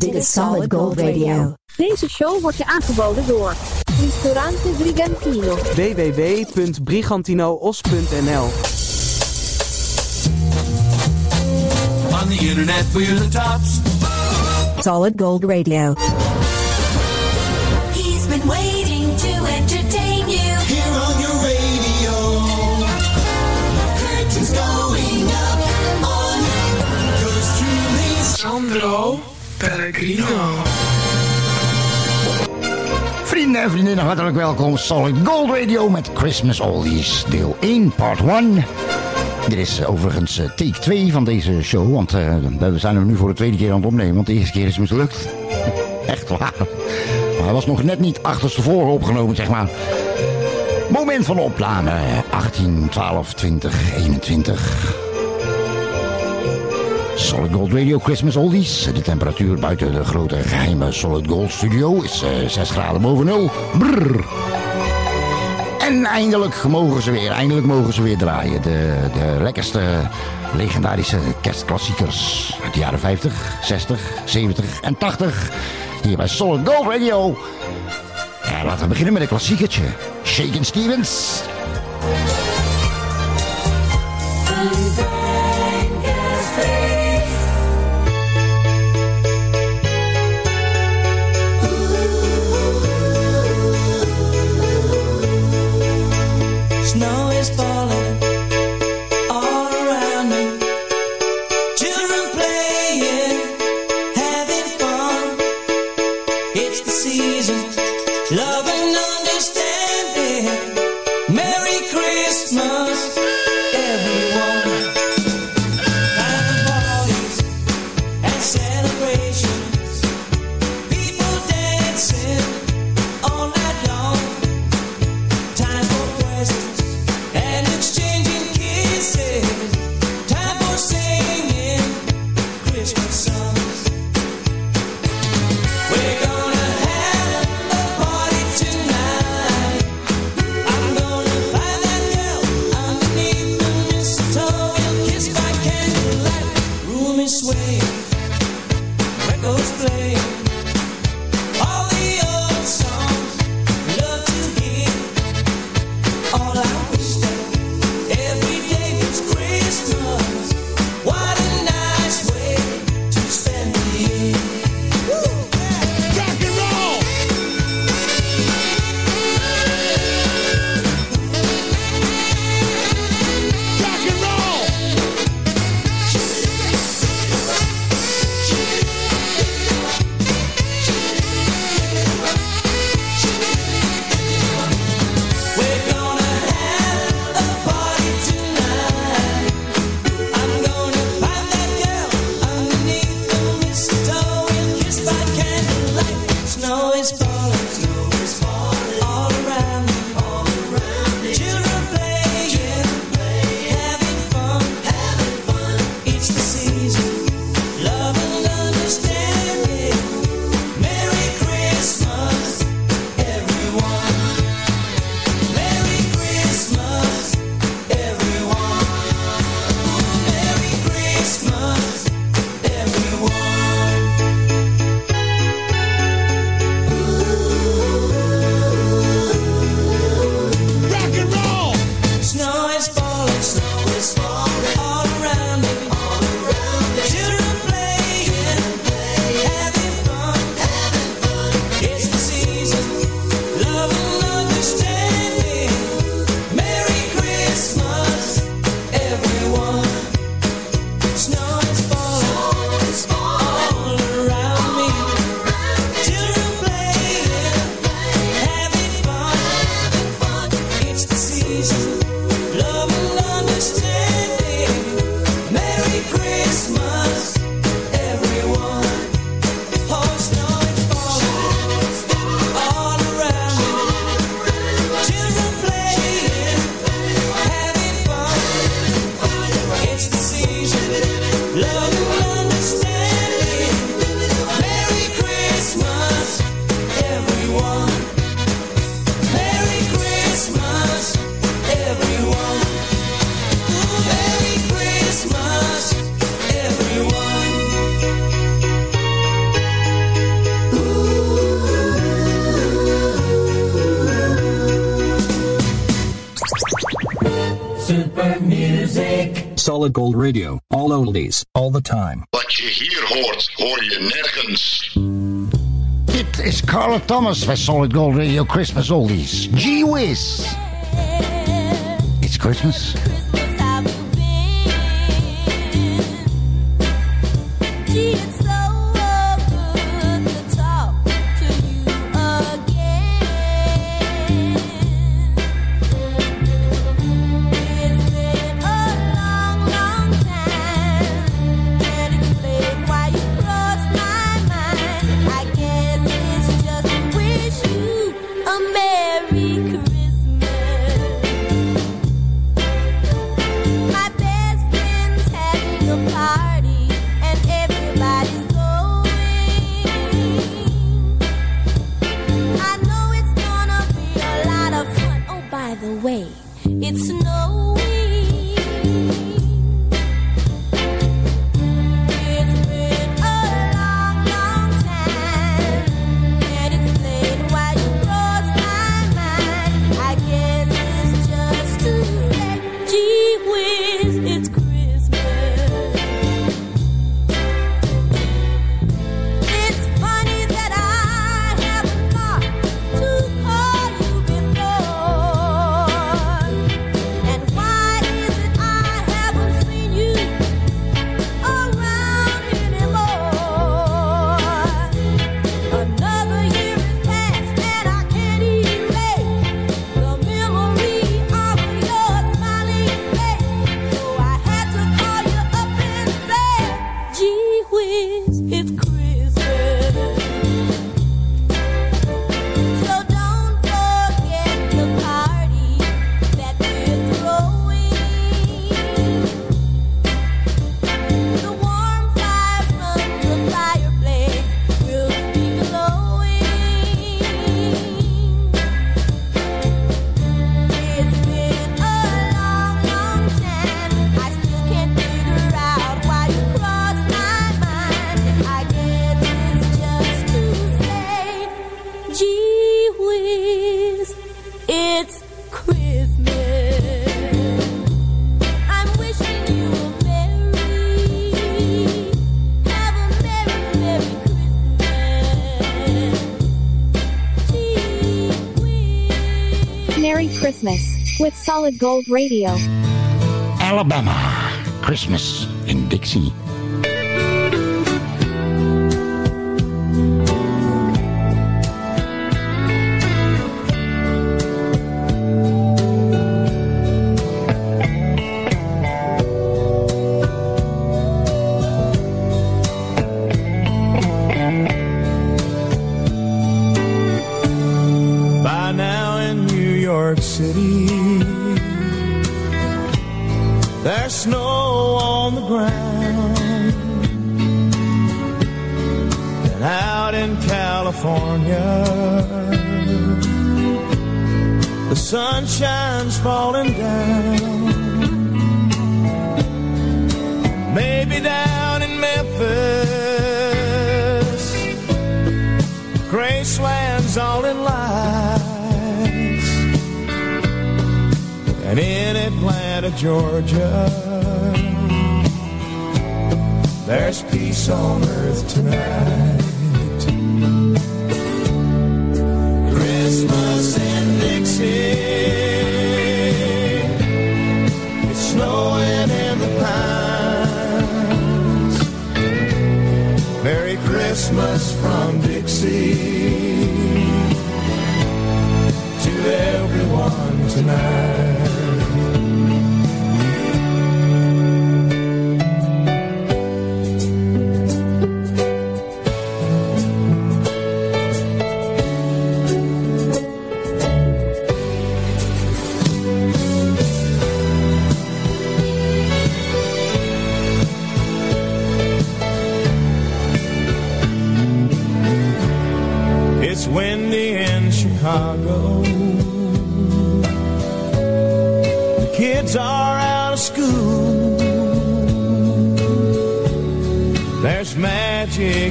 Dit is Solid Gold Radio. Deze show wordt je aangeboden door Ristorante Brigantino. www.brigantinoos.nl On the internet we're the tops. Solid Gold Radio. Vrienden en vriendinnen, hartelijk welkom. Solid Gold Radio met Christmas Oldies, deel 1, part 1. Dit is eh, overigens eh, take 2 van deze show, want eh, we zijn hem nu voor de tweede keer aan het opnemen, want de eerste keer is mislukt. Echt waar. Maar hij was nog net niet achterstevoren opgenomen, zeg maar. Moment van opname, 18, 12, 20, 21. Solid Gold Radio Christmas Oldies. De temperatuur buiten de grote geheime Solid Gold studio is eh, 6 graden boven nul. Brrr. En eindelijk mogen ze weer, eindelijk mogen ze weer draaien. De, de lekkerste legendarische kerstklassiekers uit de jaren 50, 60, 70 en 80. Hier bij Solid Gold Radio. En laten we beginnen met een klassiekertje. Shaken Stevens. sin. solid gold radio, all oldies, all the time. But you hear hordes hoor je nergens. It is Carla Thomas bij Solid Gold Radio Christmas Oldies. Gee whiz! It's Christmas. It's no. Christmas with Solid Gold Radio. Alabama, Christmas in Dixie. sunshine's falling down. Maybe down in Memphis, Graceland's all in lights, and in Atlanta, Georgia, there's peace on earth tonight. Christmas from Dixie.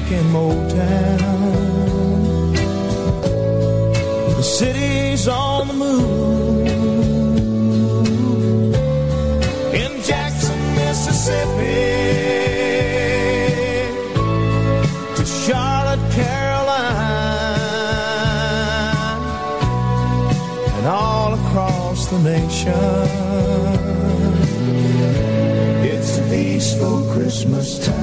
back in Motown. The city's on the move. In Jackson, Mississippi, to Charlotte, Carolina, and all across the nation. It's a peaceful Christmas time.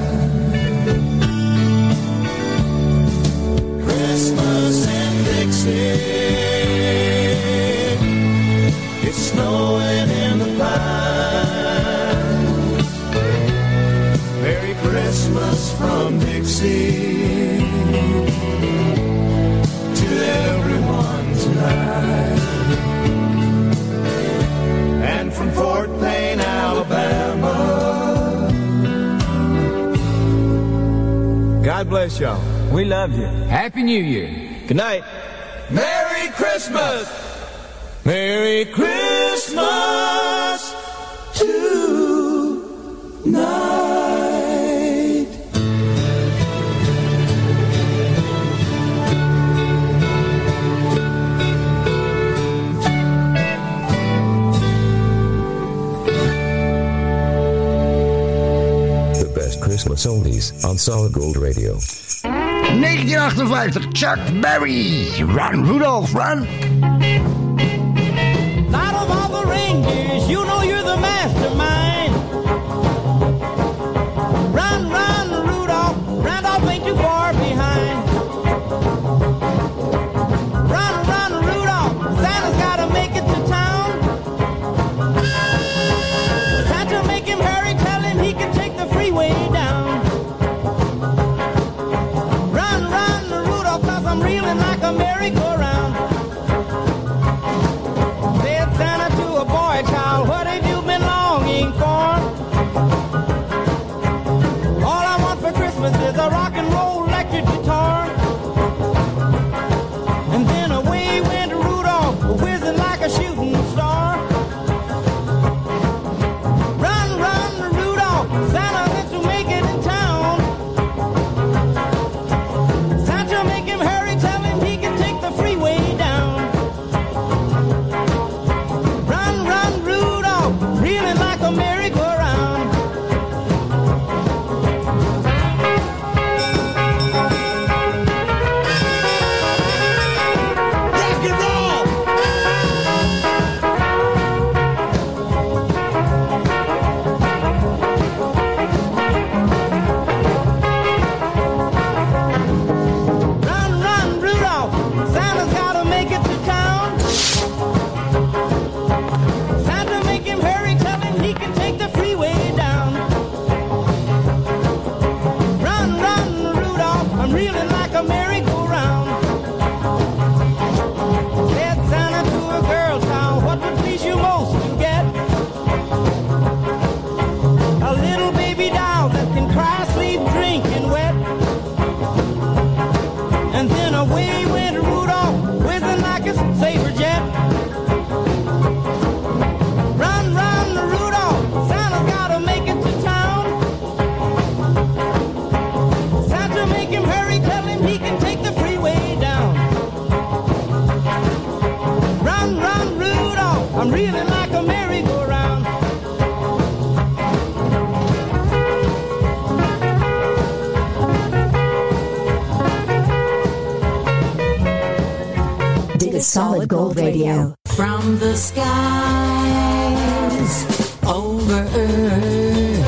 In It's snowing in the pines. Merry Christmas from Dixie to everyone tonight. And from Fort Payne, Alabama. God bless y'all. We love you. Happy New Year. Good night. Christmas. Merry Christmas tonight. The best Christmas oldies on Solid Gold Radio. 1958, Chuck Berry. Run, Rudolph, run. Out of all the reindeers, you know you're the mastermind. This is a rock and roll. Solid Gold Radio. From the skies over earth.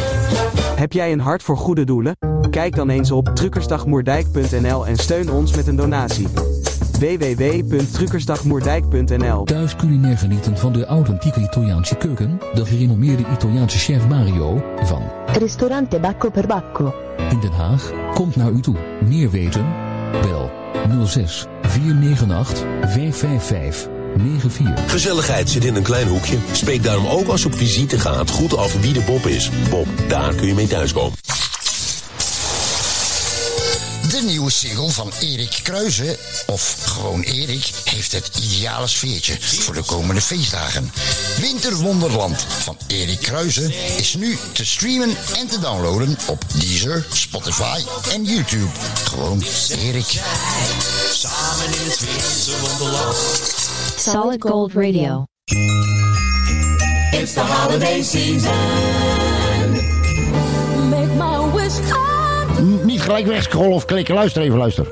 Heb jij een hart voor goede doelen? Kijk dan eens op truckersdagmoerdijk.nl en steun ons met een donatie. www.truckersdagmoerdijk.nl Thuis culinair genieten van de authentieke Italiaanse keuken, de gerenommeerde Italiaanse chef Mario van Ristorante Bacco per Bacco. in Den Haag komt naar u toe. Meer weten? Bel 06 498 555 94. Gezelligheid zit in een klein hoekje. Spreek daarom ook als je op visite gaat goed af wie de Bob is. Bob, daar kun je mee thuiskomen. De nieuwe single van Erik Kruijzen, of gewoon Erik, heeft het ideale sfeertje voor de komende feestdagen. Winterwonderland van Erik Kruijzen is nu te streamen en te downloaden op Deezer, Spotify en YouTube. Gewoon Erik. Samen in het winterwonderland. Solid Gold Radio. It's the holiday season. gelijk wegscrollen of klikken. Luister even, luister.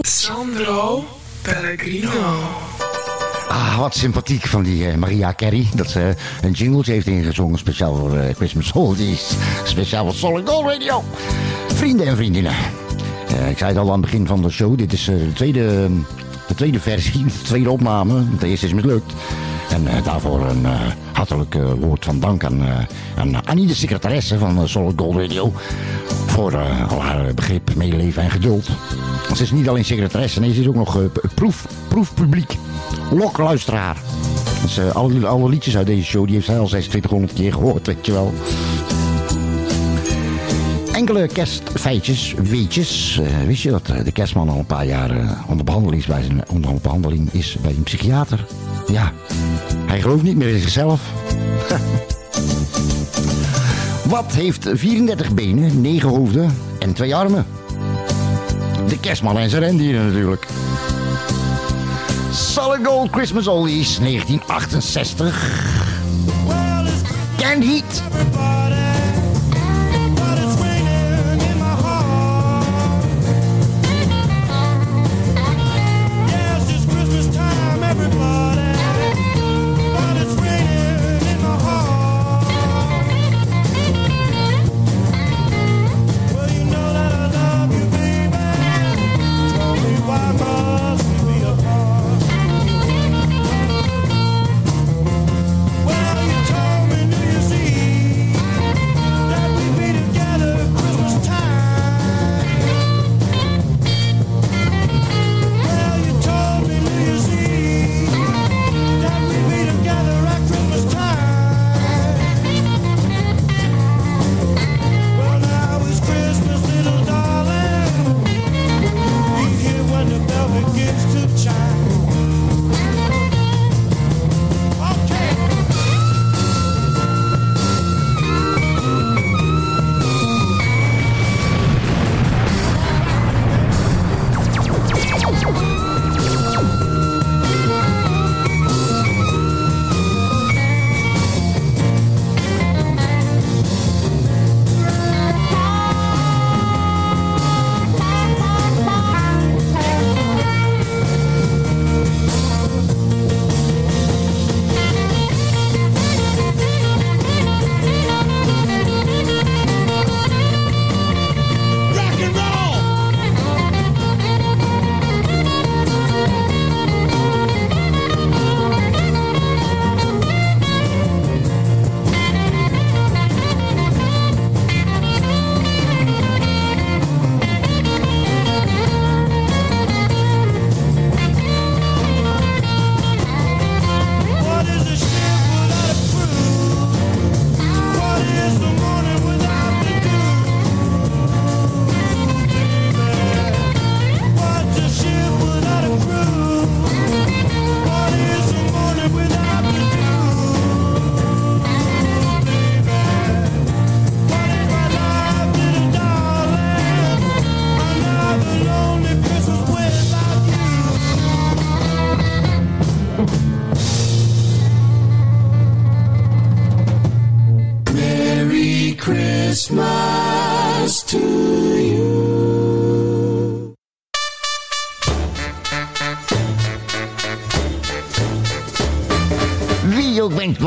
Sandro Pellegrino. Ah, wat sympathiek van die eh, Maria Carey. Dat ze eh, een jingle heeft ingezongen speciaal voor eh, Christmas Holidays. Speciaal voor Solid Gold Radio. Vrienden en vriendinnen. ik zei het al aan het begin van de show. Dit is de tweede ehm, de tweede versie. De tweede opname. De eerste is mislukt. En eh, daarvoor een eh, hartelijk eh, woord van dank aan, aan Annie, de secretaresse van Solid Gold Radio. Voor al haar begrip, medeleven en geduld. Ze is niet alleen secretaresse, nee, ze is ook nog proef, proefpubliek. Lokluisteraar. Dus alle, alle liedjes uit deze show, die heeft zij al 2600 keer gehoord, weet je wel. Enkele kerstfeitjes, weetjes. Eh, wist je dat eh, de kerstman al een paar jaar eh, onder, behandeling is bij zijn, is bij een psychiater? Ja, hij gelooft niet meer in zichzelf. Wat heeft 34 benen, 9 hoofden en twee armen? De kerstman en zijn rendieren natuurlijk. Solid Gold Christmas Oldies 1968. Canned Heat.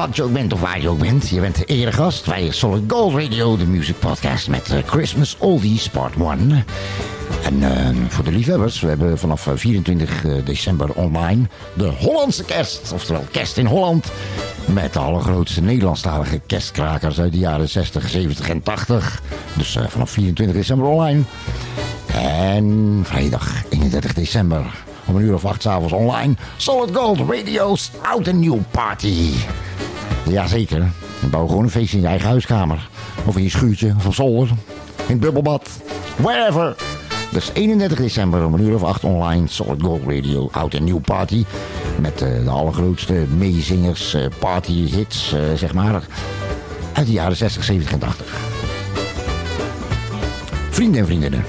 Wat je bent of waar je ook bent. Je bent de eregast bij Solid Gold Radio, de music podcast met eh, Christmas Oldies Part 1. En eh, voor de liefhebbers, we hebben vanaf eh, 24 december online de Hollandse kerst. Oftewel kerst in Holland. Met de allergrootste Nederlandstalige kerstkrakers uit de jaren 60, 70 en 80. Dus eh, vanaf 24 december online. En vrijdag 31 december om een uur of acht s'avonds online. Solid Gold Radio's Oud en Nieuw Party. Jazeker. Bouw gewoon een feestje in je eigen huiskamer. Of in je schuurtje, of op zolder. In het bubbelbad. Wherever. Dus 31 december om een uur of acht online. Solid Gold Radio Oud en Nieuw Party. Met eh, de allergrootste meezingers, eh, partyhits, eh, zeg maar. Uit de jaren 60, 70 en 80. Vrienden en vriendinnen.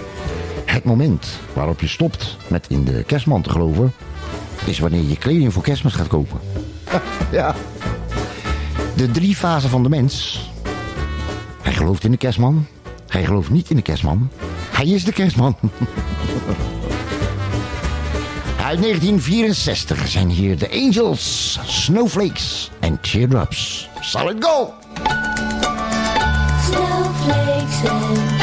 Het moment waarop je stopt met in de kerstman te geloven... is wanneer je kleding voor kerstmis gaat kopen. ja. De drie fasen van de mens. Hij gelooft in de kerstman. Hij gelooft niet in de kerstman. Hij is de kerstman. Uit 1964 zijn hier de Angels, Snowflakes en Teardrops. Solid go! Snowflakes and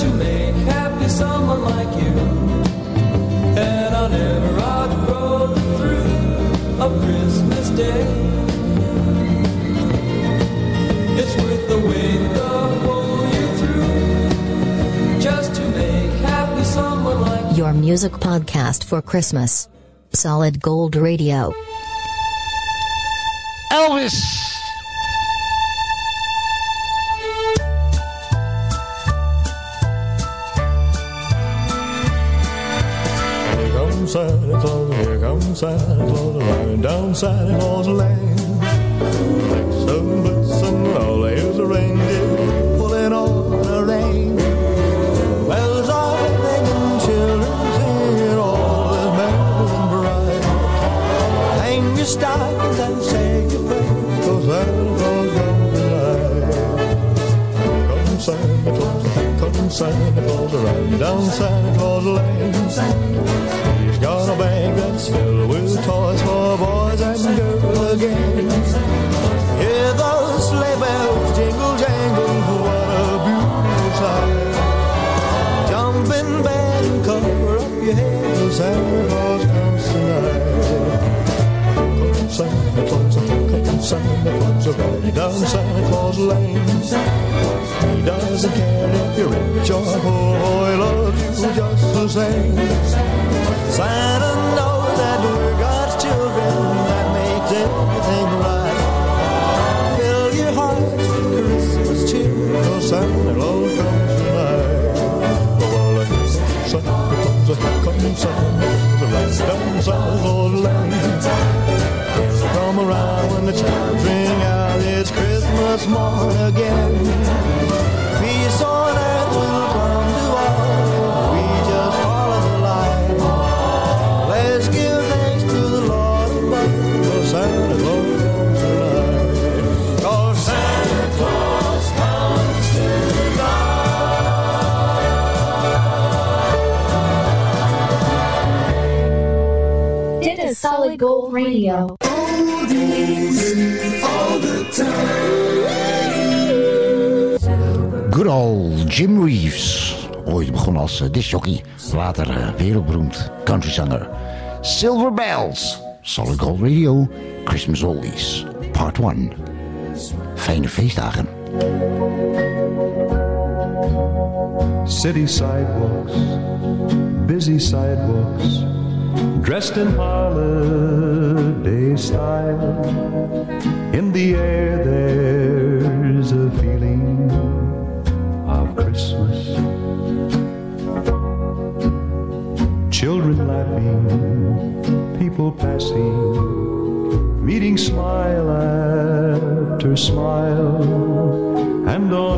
to make happy someone like you. And I never outgrow the of Christmas Day. It's the through just to make happy someone like you. Your music podcast for Christmas. Solid Gold Radio. Elvis Santa Claus, here comes Santa Claus, riding down Santa Claus Lane. Blitzen, blitzen, all here's a reindeer pulling on the rein. Bells are ringing, children singing, all is merry and bright. Hang your stockings and say your prayers, 'cause Santa Claus comes tonight. Here Santa Claus, here comes Santa Claus, riding down Santa Claus Lane is filled with toys for boys and girls again. Hear those sleigh bells jingle jangle, what a beautiful sight! Jump in bed and cover up your head, Santa Claus comes tonight. Santa Claus, Santa Claus, riding down Santa Claus Lane. He doesn't care if you're rich or poor, he loves you just the same. Santa knows that we're God's children, that makes everything right. Fill your hearts with Christmas cheer, Santa Claus comes tonight. Santa Claus comes, Santa Claus Lane. He'll come around when the it's Christmas again. Peace on earth will come to all, Als uh, discjockey, later eh, wereldberoemd countryzanger. Silver Bells, Solid Gold Radio, Christmas Oldies, Part 1. Fijne feestdagen. City sidewalks, busy sidewalks, dressed in holiday style. In the air, there's people passing, meeting smile after smile, and on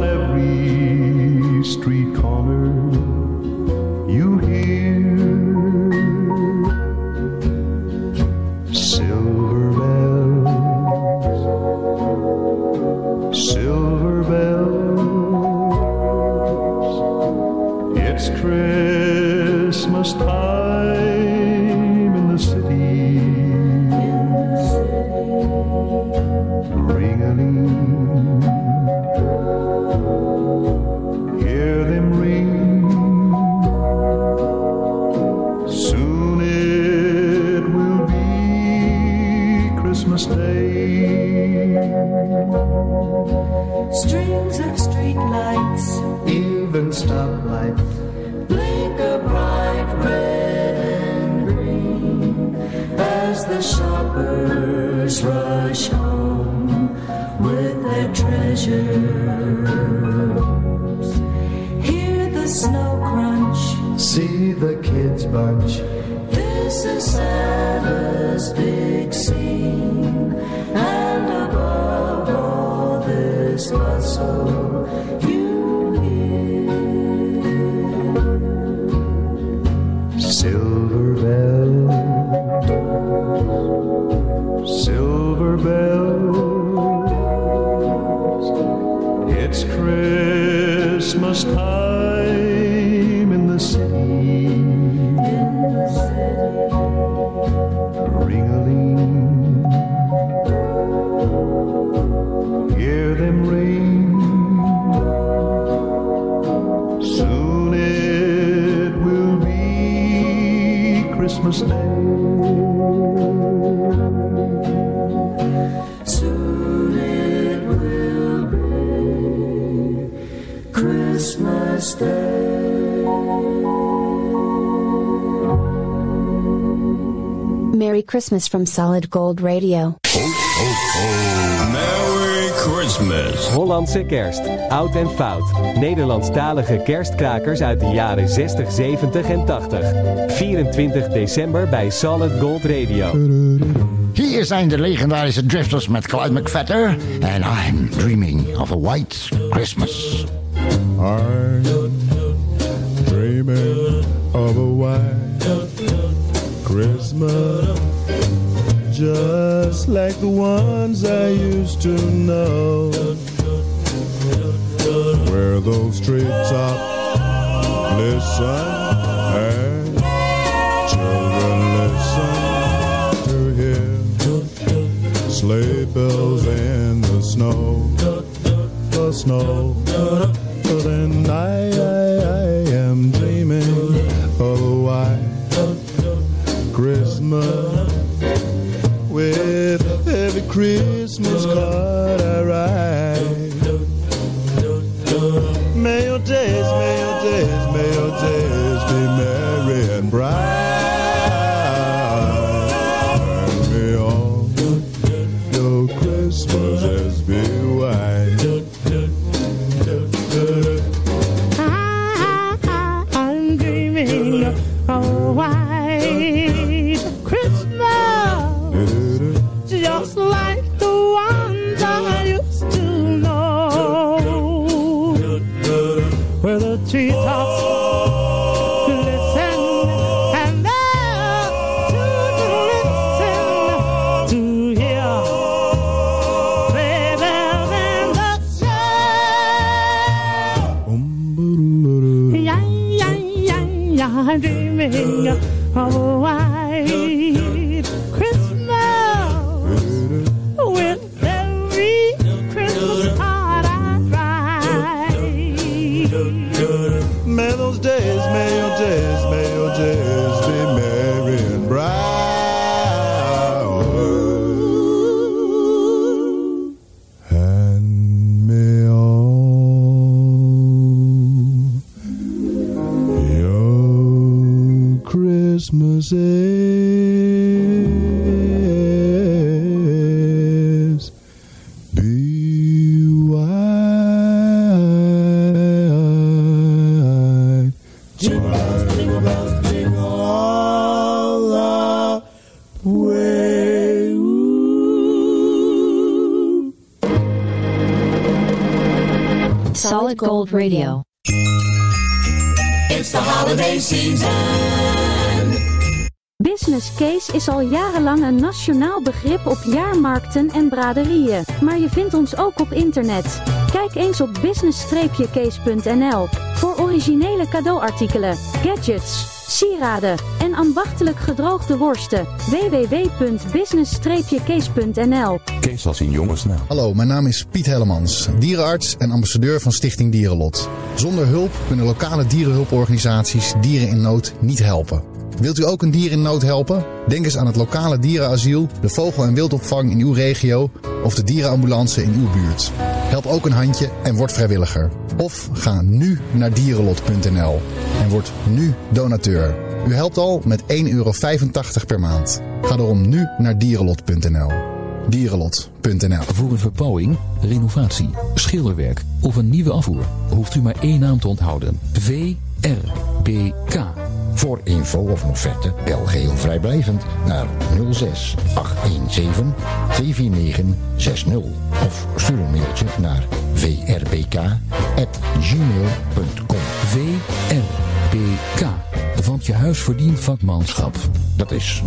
shoppers rush home with their treasures. Hear the snow crunch. See the kids bunch. This is Santa's big Christmas from Solid Gold Radio. Merry Christmas. Hollandse kerst. Oud en fout. Nederlandstalige kerstkrakers uit de jaren 60, 70 en 80. 24 december bij Solid Gold Radio. Hier zijn de legendarische Drifters met Clyde McFetter. En I'm dreaming of a white Christmas. I'm dreaming of a white Christmas, just like the ones I used to know, where those treetops listen and children listen to hear sleigh bells in the snow, the snow. Then I, I, I am dreaming oh, of a white Christmas Christmas card Solid Gold Radio. It's the holiday season. Business case is al jarenlang een nationaal begrip op jaarmarkten en braderieën, maar je vindt ons ook op internet. Kijk eens op business-case.nl voor originele cadeauartikelen, gadgets, sieraden en ambachtelijk gedroogde worsten. www.business-case.nl Kees als in jongensnaam. Hallo, mijn naam is Piet Hellemans, dierenarts en ambassadeur van Stichting Dierenlot. Zonder hulp kunnen lokale dierenhulporganisaties dieren in nood niet helpen. Wilt u ook een dier in nood helpen? Denk eens aan het lokale dierenasiel, de vogel- en wildopvang in uw regio of de dierenambulance in uw buurt. Help ook een handje en word vrijwilliger. Of ga nu naar dierenlot.nl en word nu donateur. U helpt al met 1,85 euro per maand. Ga daarom nu naar dierenlot.nl. Dierenlot.nl Voor een verbouwing, renovatie, schilderwerk of een nieuwe afvoer hoeft u maar één naam te onthouden. VRBK. Voor info of een offerte bel geheel vrijblijvend naar 06 817 249 60 of stuur een mailtje naar vrbk@gmail.com. VRBK. Want je huis verdient vakmanschap. Dat is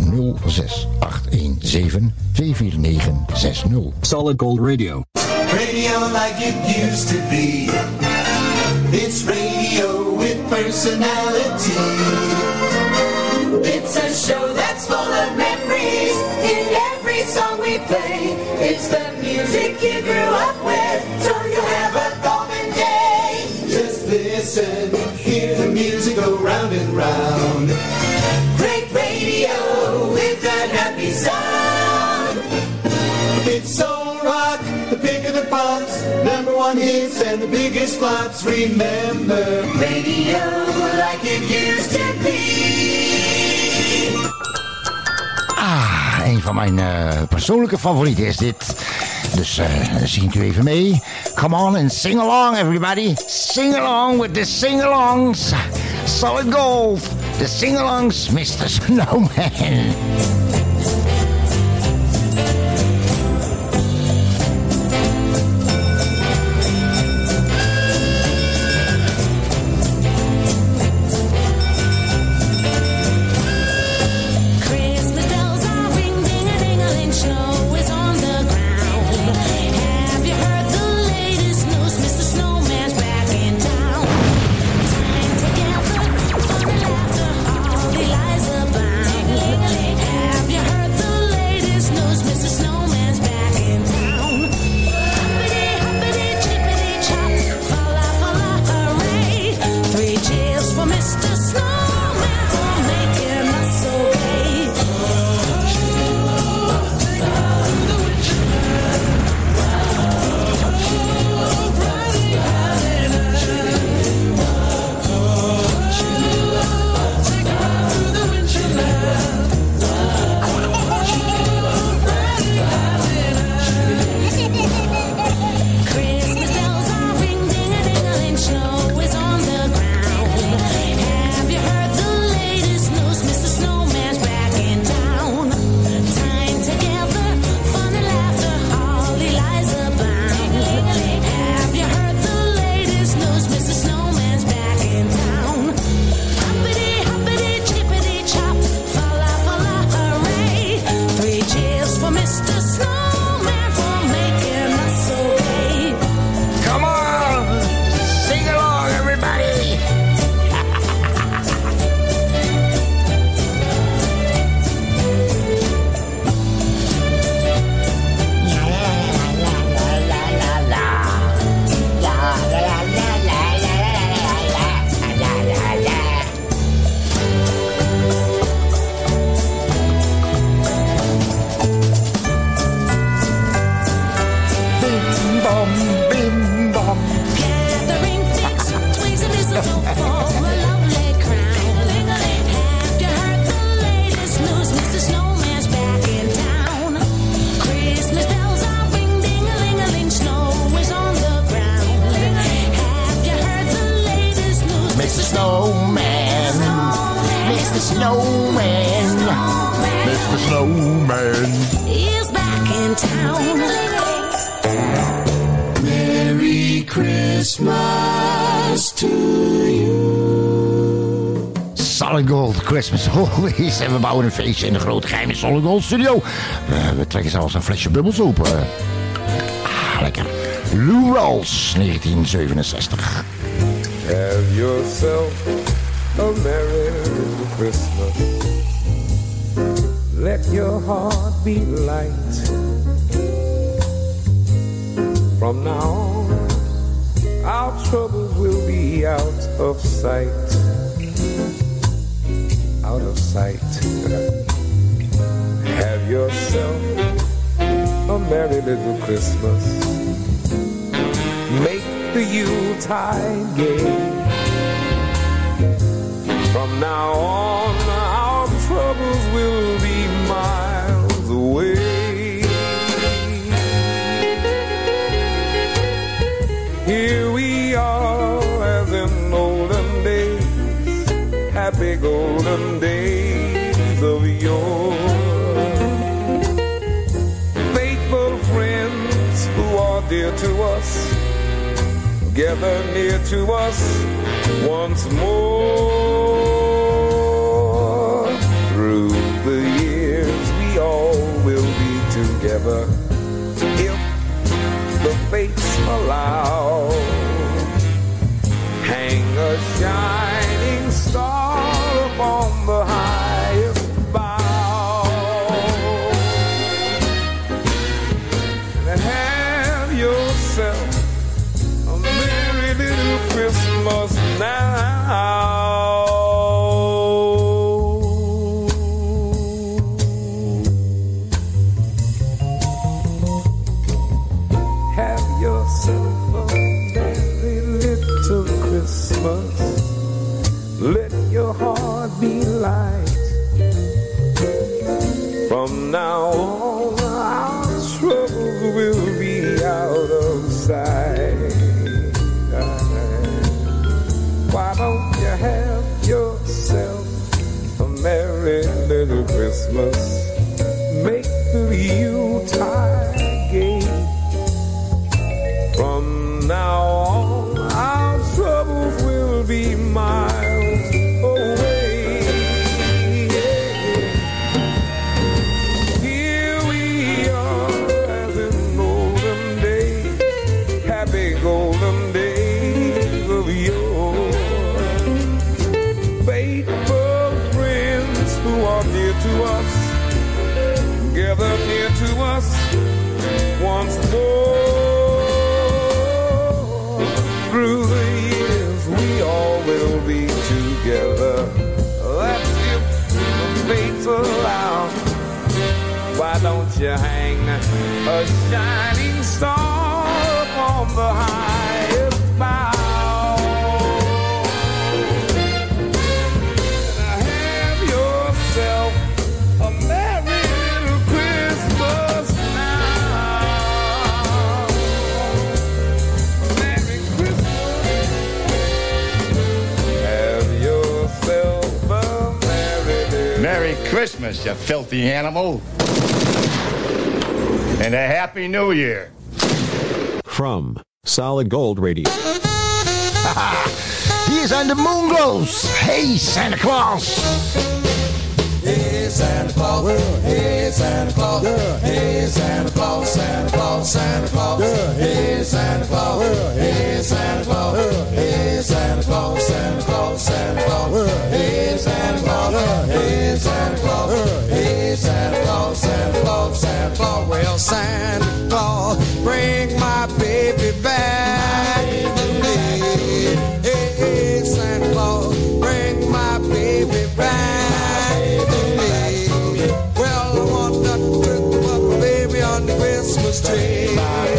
06 817 249 60. Solid Gold Radio. Radio like it used to be. It's radio with personality. It's a show that's full of memories in every song we play. It's the music you grew up with, so you have a golden day. Just listen, hear the music go round and round. Great radio with that happy sound. It's soul rock, the pick of the pops, number one hits and the biggest flops. Remember, radio like it used to be. Ah, een van mijn eh, persoonlijke favorieten is dit. Dus eh zingt u even mee. Come on and sing along everybody. Sing along with the sing-alongs. Solid Gold. The sing-alongs, Mr. Snowman. Christmas Always. En we bouwen een feestje in de grote geheime Solid Gold studio. We, we trekken zelfs een flesje bubbels open. Ah, lekker. Lou Rawls, 1967. Have yourself a merry Christmas. Let your heart be light. From now on, our troubles will be out of sight. Yourself a merry little Christmas. Make the Yuletide gay. From now on, our troubles will be miles away. Here we are, as in olden days, happy golden days of yore. Gather near to us once more. Through the years, we all will be together if the fates allow. Christmas? Don't you hang a shining star upon the highest bough? And have yourself a merry little Christmas now. Merry Christmas. Have yourself a merry little Merry Christmas, you filthy animal. And a Happy New Year. From Solid Gold Radio. Hier zijn de Moonglows. Hey, Santa Claus. Santa Claus, hey Santa Claus, hey Santa Claus, Santa Claus, Santa Claus, hey Santa Claus, hey Santa Claus, hey Santa Claus, Santa Claus, Santa Claus, hey Santa Claus, hey Santa Claus, hey Santa Claus, Santa Claus, Santa Claus, well Santa Claus, bring my baby back. Street. My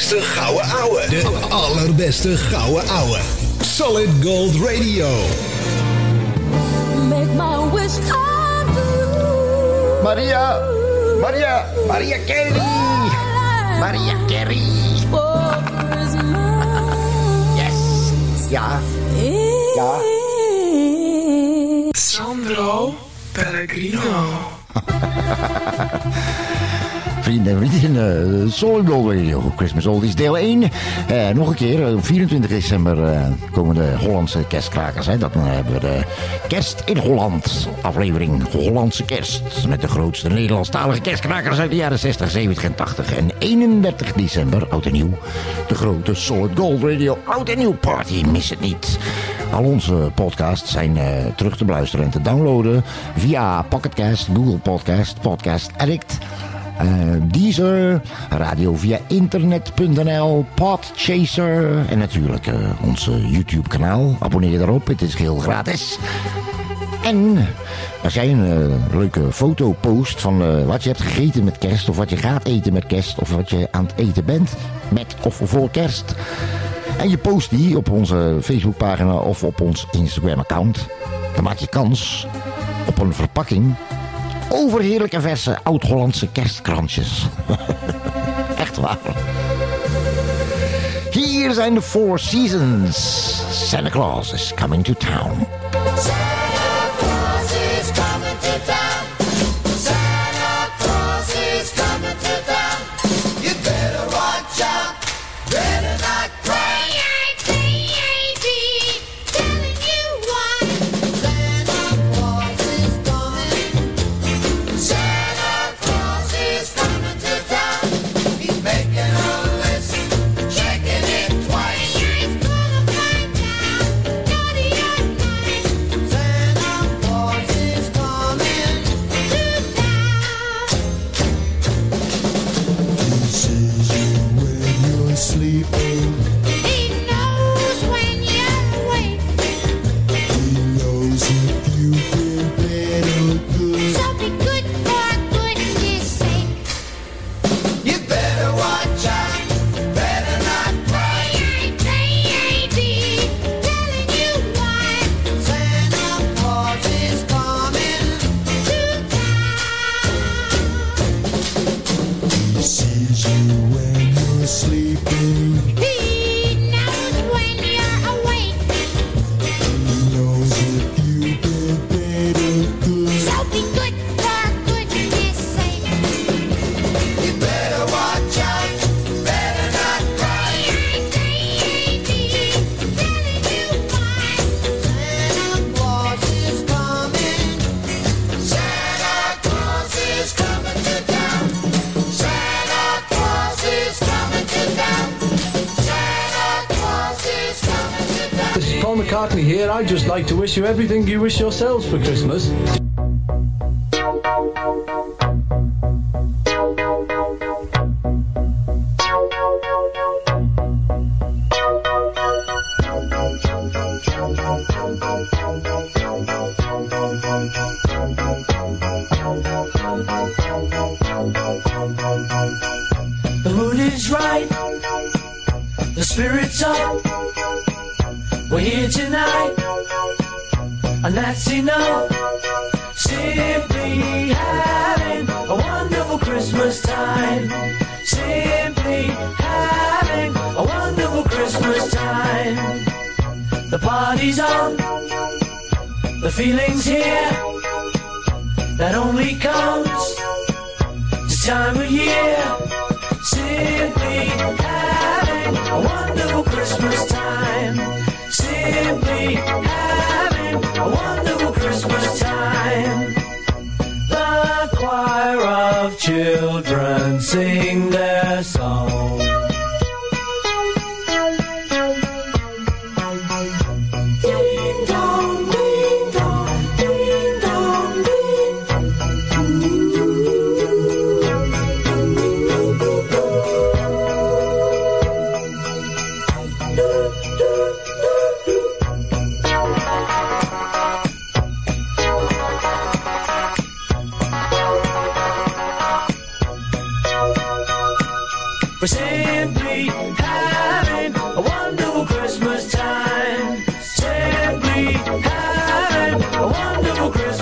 allerbeste gouden ouwe. De allerbeste gouden ouwe. Solid Gold Radio. Make my wish come true. Maria, Maria, Maria Carey. Maria Carey. Yes. Ja. Ja. Sandro Pellegrino. Vrienden en vriendinnen, uh, Solid Gold Radio, Christmas Oldies deel 1. Eh, nog een keer, eh, op 24 december eh, komen de Hollandse kerstkrakers. Dan hebben we de Kerst in Holland aflevering Hollandse Kerst. Met de grootste Nederlandstalige kerstkrakers uit de jaren 60, 70 en 80. En 31 december, oud en nieuw, de grote Solid Gold Radio oud en nieuw party. Mis het niet. Al onze podcasts zijn eh, terug te beluisteren en te downloaden via Pocketcast, Google Podcast, Podcast Addict... Eh, Deezer, radio via internet.nl, Podchaser en natuurlijk eh, onze YouTube kanaal. Abonneer je daarop, het is heel gratis. En als jij een leuke foto post van eh, wat je hebt gegeten met kerst... of wat je gaat eten met kerst... of wat je aan het eten bent met of voor kerst... en je post die op onze Facebookpagina of op ons Instagram-account... dan maak je kans op een verpakking overheerlijke verse oud-Hollandse kerstkrantjes. Echt waar. Hier zijn de Four Seasons. Santa Claus is coming to town. McCartney here. I'd just like to wish you everything you wish yourselves for Christmas.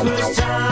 first time.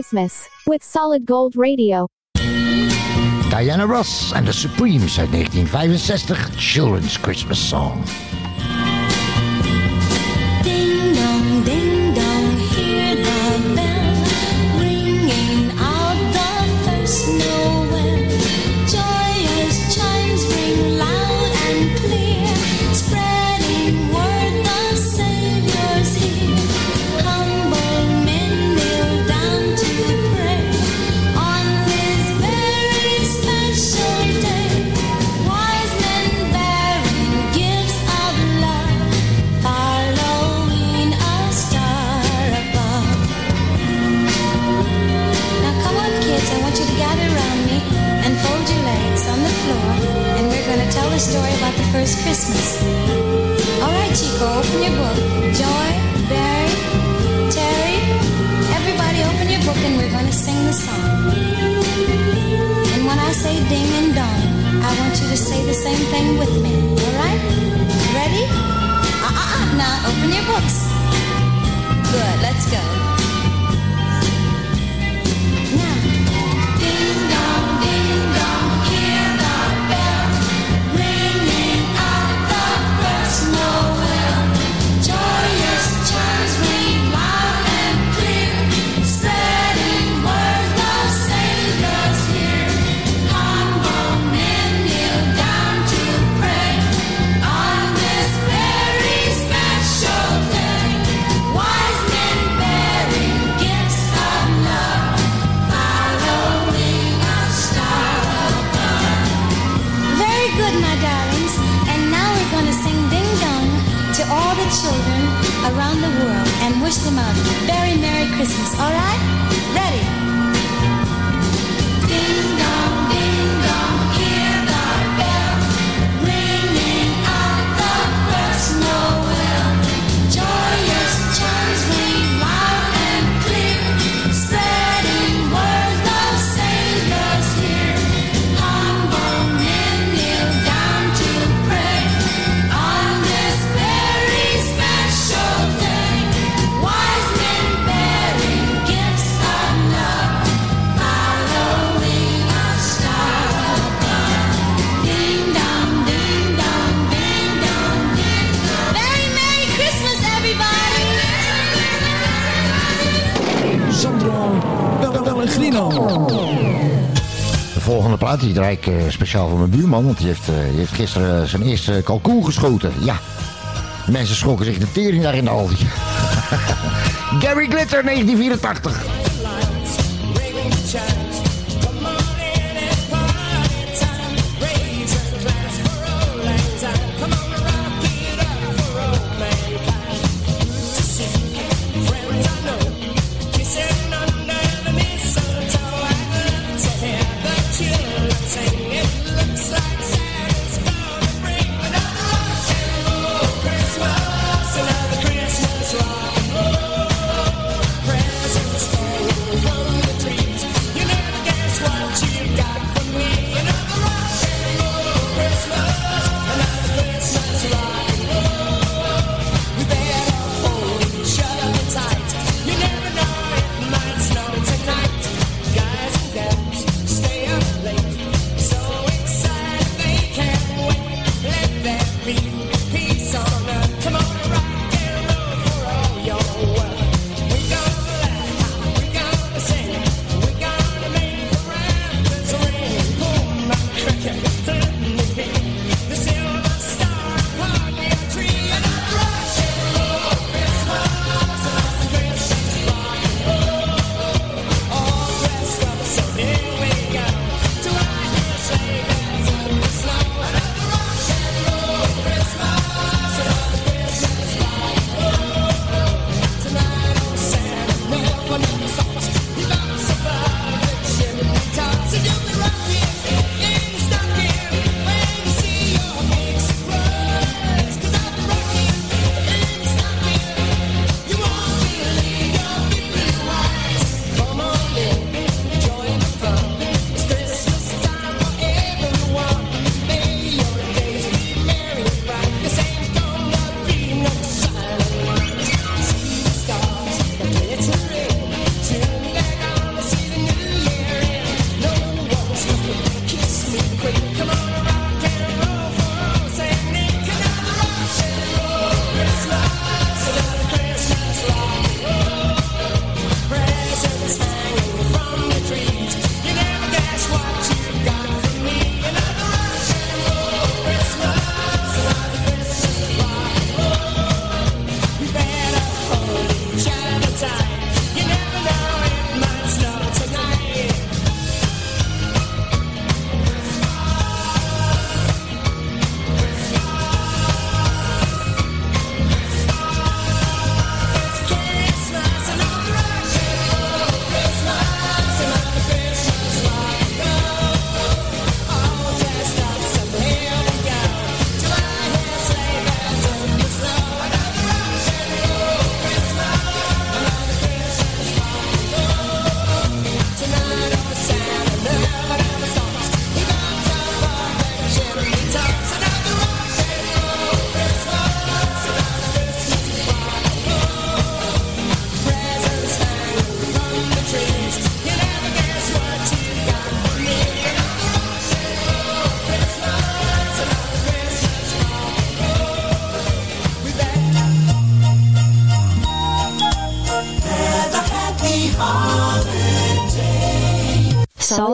Christmas with Solid Gold Radio. Diana Ross and the Supremes uit 1965 Children's Christmas Song. Rijk eh, speciaal voor mijn buurman, want die heeft, eh, heeft gisteren eh, zijn eerste kalkoen geschoten. Ja, mensen schrokken zich de tering daar in de Aldi. Gary Glitter, 1984.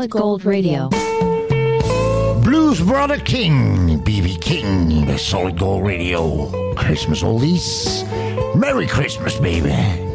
Solid Gold Radio. Blues Brother King, BB King, Solid Gold Radio. Christmas oldies. Merry Christmas, baby.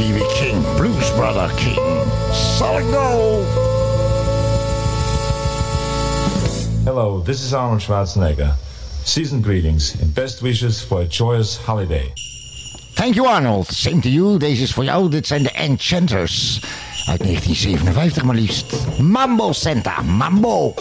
BB King, Blues Brother King, solid gold. Hello, this is Arnold Schwarzenegger. Season greetings and best wishes for a joyous holiday. Thank you, Arnold. Same to you. This is for you, Dit zijn de Enchanters. Uit 1957 maar liefst. Mambo Santa. Mambo.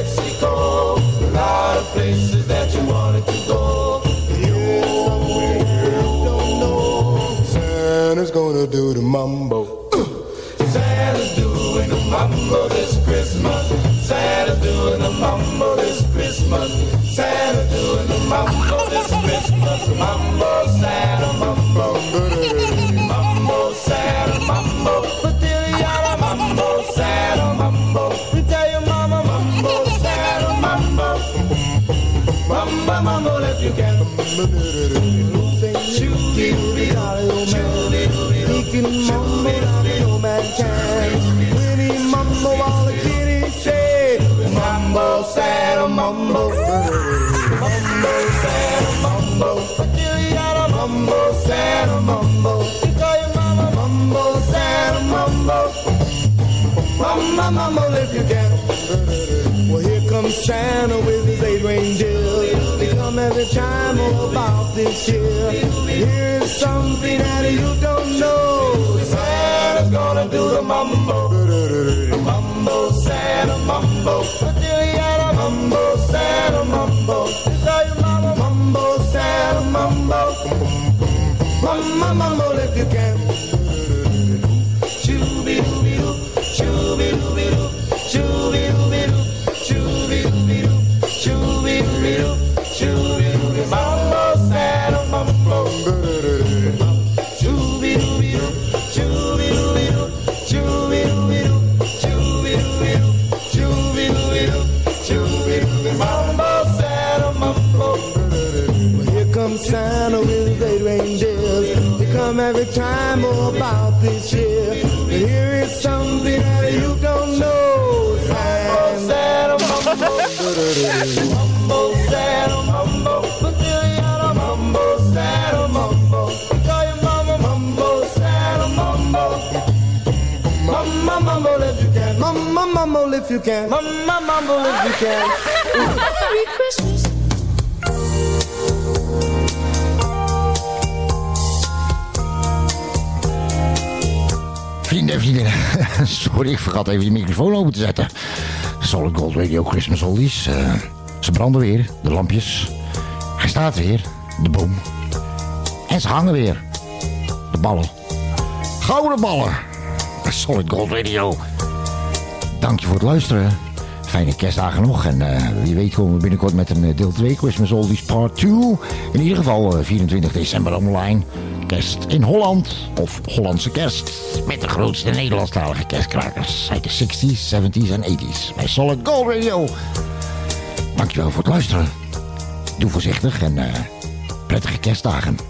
Mexico. A lot of places that you wanted to go. Here's somewhere you don't know. Santa's gonna do the mambo. Santa's doing the mambo this Christmas. Santa's doing the mambo this Christmas. Santa's doing the mambo this Christmas. Mambo, mama, if you can. Well, here comes Santa with his eight reindeers. Come every time about this year. Here's something that you don't know. Santa's gonna do the mambo. Mambo, Santa. Patiliana, mambo, Santa, mambo. Tell your mama, mambo, Santa, mambo. Mama, mambo, if you can. If you can. Mama, if you can. Merry Christmas. Vrienden en vriendinnen, sorry, ik vergat even die microfoon open te zetten. Solid Gold Radio Christmas Oldies. eh, ze branden weer, de lampjes. Hij staat weer, de boom. En ze hangen weer, de ballen. Gouden ballen. Solid Gold Radio. Dank je voor het luisteren. Fijne kerstdagen nog. En eh, wie weet komen we binnenkort met een eh, deel 2 Christmas Oldies Part 2. In ieder geval eh, 24 december online. Kerst in Holland. Of Hollandse kerst. Met de grootste Nederlandstalige kerstkrakers. Uit de 60s, 70s en 80s. Bij Solid Gold Radio. Dankjewel voor het luisteren. Doe voorzichtig en eh, prettige kerstdagen.